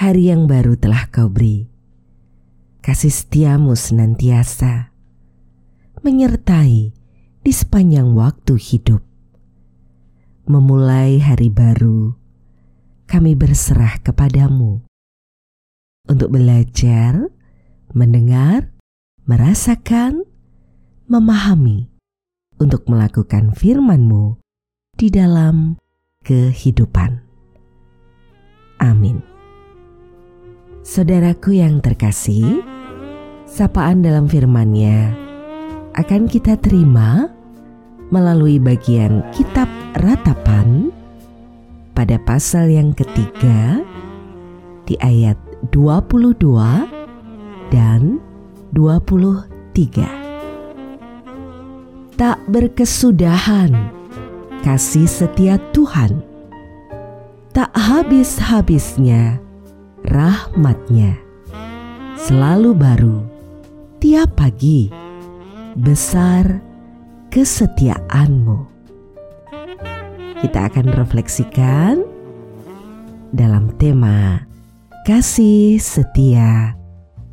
hari yang baru telah kau beri. Kasih setiamu senantiasa menyertai di sepanjang waktu hidup. Memulai hari baru, kami berserah kepadamu untuk belajar, mendengar, merasakan, memahami, untuk melakukan firman-Mu di dalam kehidupan. Saudaraku yang terkasih, sapaan dalam firman-Nya akan kita terima melalui bagian kitab ratapan pada pasal yang ketiga di ayat 22 dan 23. Tak berkesudahan kasih setia Tuhan, tak habis-habisnya rahmatnya. Selalu baru tiap pagi besar kesetiaanmu. Kita akan refleksikan dalam tema kasih setia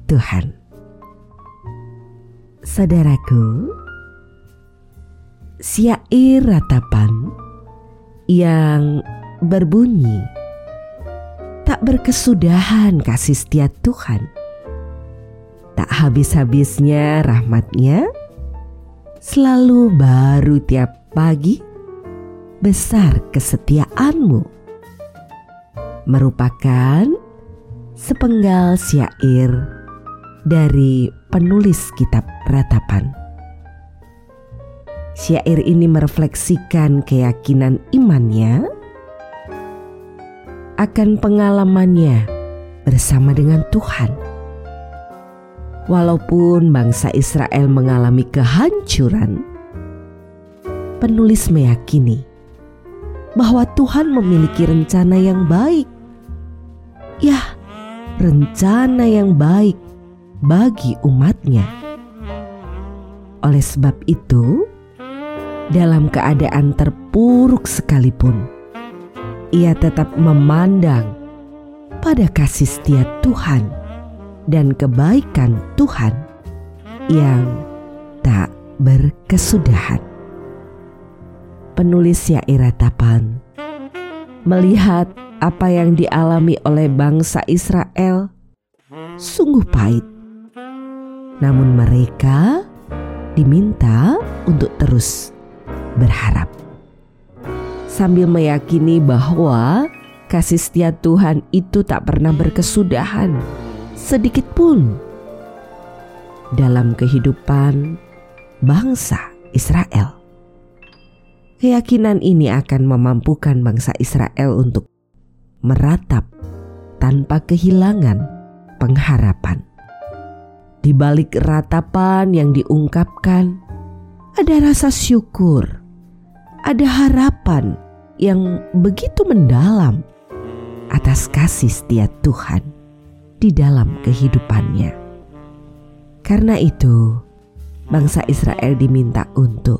Tuhan. Saudaraku syair ratapan yang berbunyi tak berkesudahan kasih setia Tuhan. Tak habis-habisnya rahmatnya, selalu baru tiap pagi, besar kesetiaanmu. Merupakan sepenggal syair dari penulis kitab ratapan. Syair ini merefleksikan keyakinan imannya akan pengalamannya bersama dengan Tuhan. Walaupun bangsa Israel mengalami kehancuran, penulis meyakini bahwa Tuhan memiliki rencana yang baik. Ya, rencana yang baik bagi umatnya. Oleh sebab itu, dalam keadaan terpuruk sekalipun, ia tetap memandang pada kasih setia Tuhan dan kebaikan Tuhan yang tak berkesudahan. Penulis syair ratapan melihat apa yang dialami oleh bangsa Israel sungguh pahit. Namun mereka diminta untuk terus berharap sambil meyakini bahwa kasih setia Tuhan itu tak pernah berkesudahan sedikit pun dalam kehidupan bangsa Israel. Keyakinan ini akan memampukan bangsa Israel untuk meratap tanpa kehilangan pengharapan. Di balik ratapan yang diungkapkan, ada rasa syukur, ada harapan yang begitu mendalam atas kasih setia Tuhan di dalam kehidupannya. Karena itu, bangsa Israel diminta untuk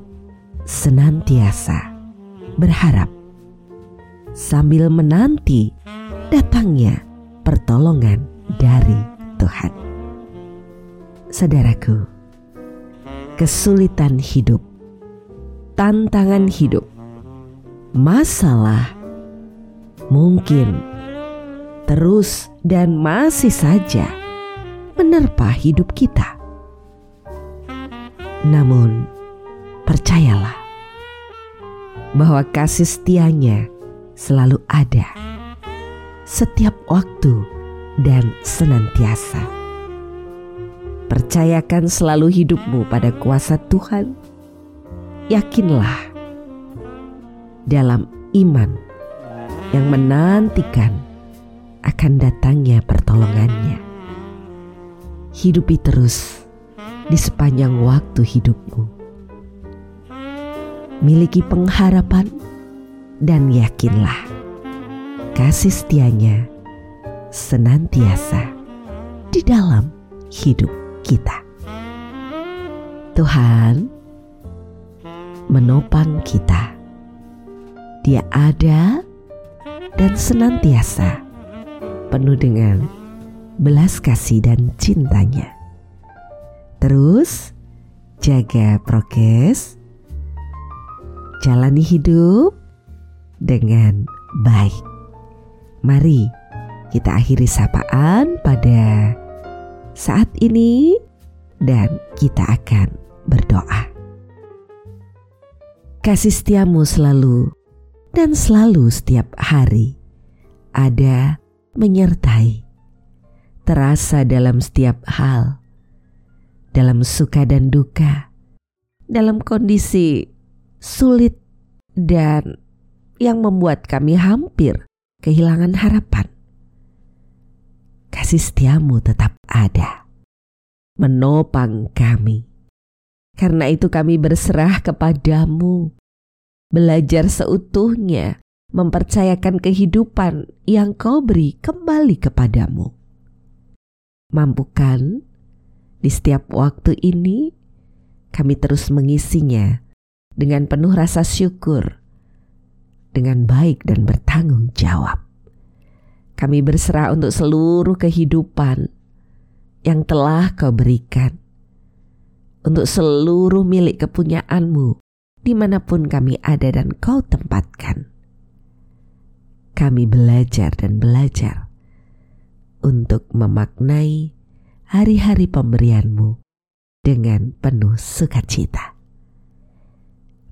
senantiasa berharap sambil menanti datangnya pertolongan dari Tuhan. Saudaraku, kesulitan hidup, tantangan hidup masalah mungkin terus dan masih saja menerpa hidup kita. Namun, percayalah bahwa kasih setianya selalu ada setiap waktu dan senantiasa. Percayakan selalu hidupmu pada kuasa Tuhan. Yakinlah dalam iman yang menantikan akan datangnya pertolongannya. Hidupi terus di sepanjang waktu hidupmu. Miliki pengharapan dan yakinlah kasih setianya senantiasa di dalam hidup kita. Tuhan menopang kita. Dia ada dan senantiasa penuh dengan belas kasih dan cintanya. Terus jaga prokes, jalani hidup dengan baik. Mari kita akhiri sapaan pada saat ini dan kita akan berdoa. Kasih setiamu selalu dan selalu setiap hari ada menyertai, terasa dalam setiap hal, dalam suka dan duka, dalam kondisi sulit dan yang membuat kami hampir kehilangan harapan. Kasih setiamu tetap ada, menopang kami. Karena itu kami berserah kepadamu, belajar seutuhnya mempercayakan kehidupan yang kau beri kembali kepadamu. Mampukan di setiap waktu ini kami terus mengisinya dengan penuh rasa syukur, dengan baik dan bertanggung jawab. Kami berserah untuk seluruh kehidupan yang telah kau berikan, untuk seluruh milik kepunyaanmu di mana pun kami ada dan kau tempatkan kami belajar dan belajar untuk memaknai hari-hari pemberianmu dengan penuh sukacita.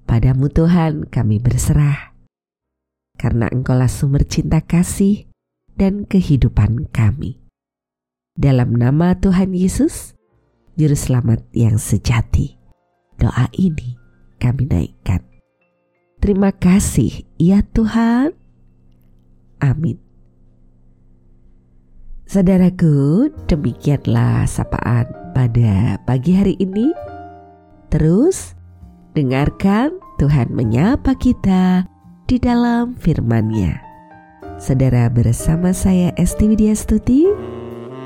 Padamu Tuhan kami berserah, karena Engkaulah sumber cinta kasih dan kehidupan kami. Dalam nama Tuhan Yesus, Juru Selamat yang sejati, doa ini kami naikkan. Terima kasih ya Tuhan. Amin. Saudaraku, demikianlah sapaan pada pagi hari ini. Terus dengarkan Tuhan menyapa kita di dalam firman-Nya. Saudara bersama saya Esti Widya Stuti,